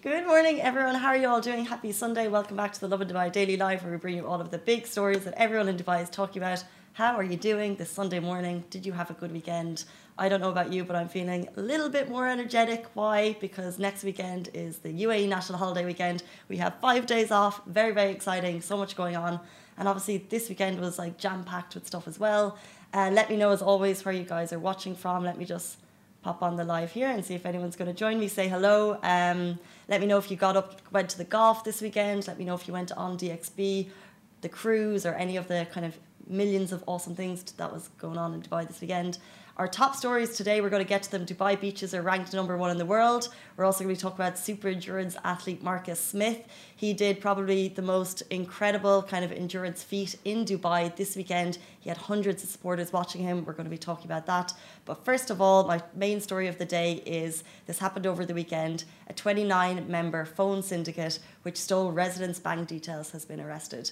Good morning, everyone. How are you all doing? Happy Sunday. Welcome back to the Lovin Dubai Daily Live, where we bring you all of the big stories that everyone in Dubai is talking about. How are you doing this Sunday morning? Did you have a good weekend? I don't know about you, but I'm feeling a little bit more energetic. Why? Because next weekend is the UAE National Holiday Weekend. We have five days off. Very, very exciting. So much going on. And obviously, this weekend was like jam packed with stuff as well. Uh, let me know, as always, where you guys are watching from. Let me just pop on the live here and see if anyone's going to join me. Say hello. Um, let me know if you got up, went to the golf this weekend. Let me know if you went on DXB, the cruise, or any of the kind of millions of awesome things that was going on in Dubai this weekend. Our top stories today, we're going to get to them. Dubai beaches are ranked number one in the world. We're also going to be talking about super endurance athlete Marcus Smith. He did probably the most incredible kind of endurance feat in Dubai this weekend. He had hundreds of supporters watching him. We're going to be talking about that. But first of all, my main story of the day is this happened over the weekend. A 29 member phone syndicate which stole residents' bank details has been arrested.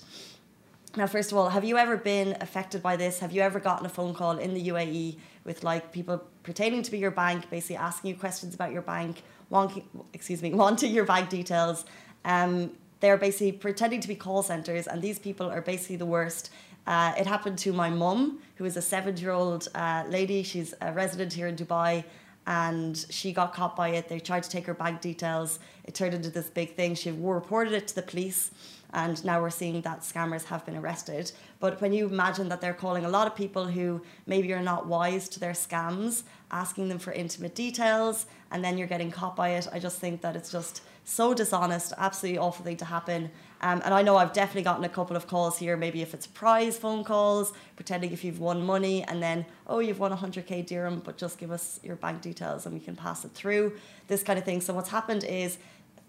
Now, first of all, have you ever been affected by this? Have you ever gotten a phone call in the UAE with like people pretending to be your bank, basically asking you questions about your bank, wanting, excuse me, wanting your bank details? Um, they're basically pretending to be call centers, and these people are basically the worst. Uh, it happened to my mum, who is a seven-year-old uh, lady. She's a resident here in Dubai, and she got caught by it. They tried to take her bank details. It turned into this big thing. She reported it to the police and now we're seeing that scammers have been arrested. But when you imagine that they're calling a lot of people who maybe are not wise to their scams, asking them for intimate details, and then you're getting caught by it, I just think that it's just so dishonest, absolutely awful thing to happen. Um, and I know I've definitely gotten a couple of calls here, maybe if it's prize phone calls, pretending if you've won money, and then, oh, you've won 100k dirham, but just give us your bank details and we can pass it through, this kind of thing. So what's happened is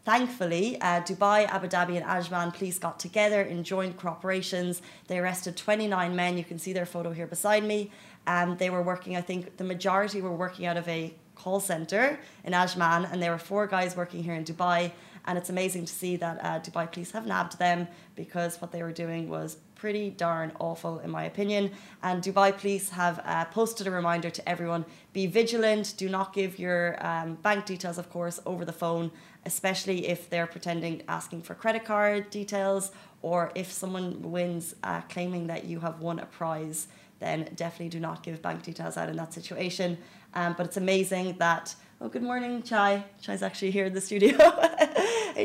Thankfully, uh, Dubai, Abu Dhabi, and Ajman police got together in joint cooperations. They arrested 29 men. You can see their photo here beside me. And um, they were working, I think the majority were working out of a call center in Ajman, and there were four guys working here in Dubai. And it's amazing to see that uh, Dubai police have nabbed them because what they were doing was pretty darn awful, in my opinion. And Dubai police have uh, posted a reminder to everyone be vigilant, do not give your um, bank details, of course, over the phone, especially if they're pretending asking for credit card details or if someone wins uh, claiming that you have won a prize. Then definitely do not give bank details out in that situation. Um, but it's amazing that Oh, good morning, Chai. Chai's actually here in the studio.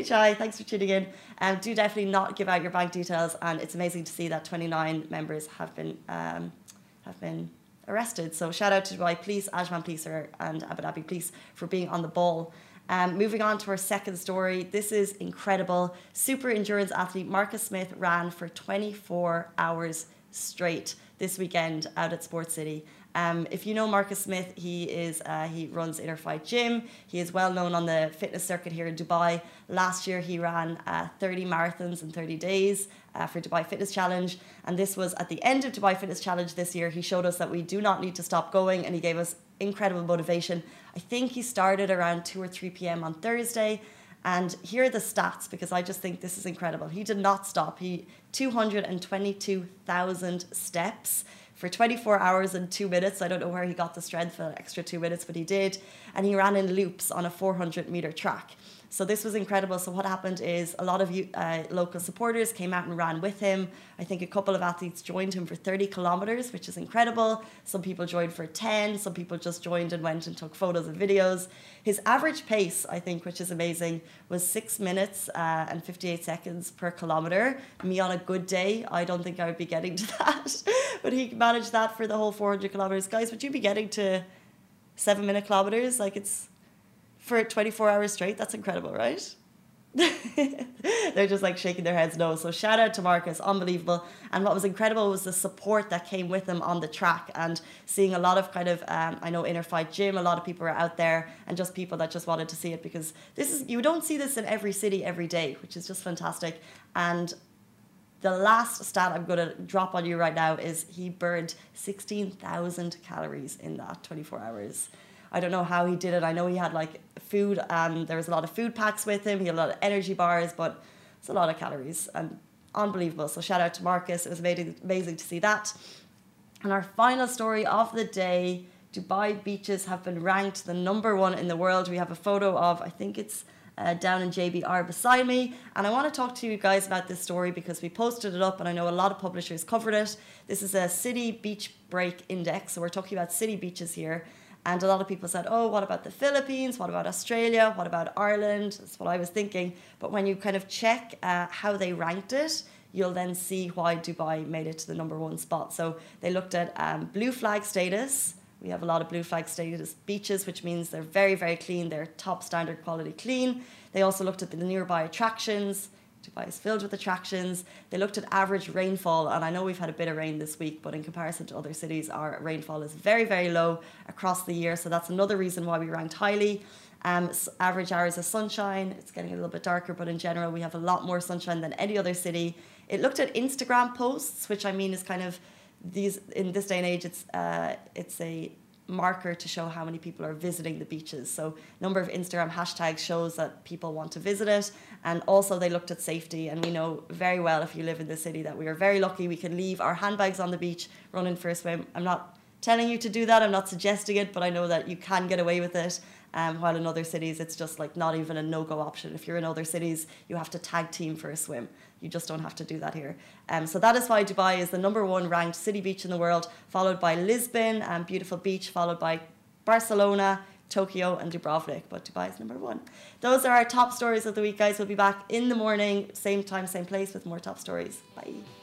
Chai, thanks for tuning in. Um, do definitely not give out your bank details, and it's amazing to see that 29 members have been um, have been arrested. So shout out to Dubai Police, Ajman Police, and Abu Dhabi Police for being on the ball. Um, moving on to our second story, this is incredible. Super endurance athlete Marcus Smith ran for 24 hours straight this weekend out at Sports City. Um, if you know Marcus Smith, he is uh, he runs Inner Fight Gym. He is well known on the fitness circuit here in Dubai. Last year, he ran uh, 30 marathons in 30 days uh, for Dubai Fitness Challenge, and this was at the end of Dubai Fitness Challenge this year. He showed us that we do not need to stop going, and he gave us incredible motivation. I think he started around 2 or 3 p.m. on Thursday. And here are the stats because I just think this is incredible. He did not stop. He 222,000 steps for 24 hours and two minutes. I don't know where he got the strength for an extra two minutes, but he did. And he ran in loops on a 400 meter track. So this was incredible. So what happened is a lot of uh, local supporters came out and ran with him. I think a couple of athletes joined him for 30 kilometers, which is incredible. Some people joined for 10. Some people just joined and went and took photos and videos. His average pace, I think, which is amazing, was six minutes uh, and 58 seconds per kilometer. Me on a good day, I don't think I would be getting to that. but he managed that for the whole 400 kilometers. Guys, would you be getting to seven minute kilometers? Like it's for 24 hours straight. That's incredible, right? They're just like shaking their heads no. So shout out to Marcus, unbelievable. And what was incredible was the support that came with him on the track and seeing a lot of kind of um, I know inner fight gym. A lot of people are out there and just people that just wanted to see it because this is you don't see this in every city every day, which is just fantastic. And the last stat I'm going to drop on you right now is he burned 16,000 calories in that 24 hours. I don't know how he did it. I know he had like food, and there was a lot of food packs with him. He had a lot of energy bars, but it's a lot of calories and unbelievable. So shout out to Marcus. It was amazing, amazing to see that. And our final story of the day Dubai beaches have been ranked the number one in the world. We have a photo of, I think it's uh, down in JBR beside me. And I want to talk to you guys about this story because we posted it up and I know a lot of publishers covered it. This is a city beach break index. So we're talking about city beaches here. And a lot of people said, oh, what about the Philippines? What about Australia? What about Ireland? That's what I was thinking. But when you kind of check uh, how they ranked it, you'll then see why Dubai made it to the number one spot. So they looked at um, blue flag status. We have a lot of blue flag status beaches, which means they're very, very clean. They're top standard quality clean. They also looked at the nearby attractions. Dubai filled with attractions. They looked at average rainfall, and I know we've had a bit of rain this week, but in comparison to other cities, our rainfall is very, very low across the year. So that's another reason why we ranked highly. Um, average hours of sunshine, it's getting a little bit darker, but in general, we have a lot more sunshine than any other city. It looked at Instagram posts, which I mean is kind of these in this day and age. It's uh, it's a marker to show how many people are visiting the beaches. So number of Instagram hashtags shows that people want to visit it. And also they looked at safety and we know very well if you live in the city that we are very lucky we can leave our handbags on the beach, run in for a swim. I'm not telling you to do that, I'm not suggesting it, but I know that you can get away with it. Um, while in other cities, it's just like not even a no go option. If you're in other cities, you have to tag team for a swim. You just don't have to do that here. Um, so that is why Dubai is the number one ranked city beach in the world, followed by Lisbon, um, beautiful beach, followed by Barcelona, Tokyo, and Dubrovnik. But Dubai is number one. Those are our top stories of the week, guys. We'll be back in the morning, same time, same place, with more top stories. Bye.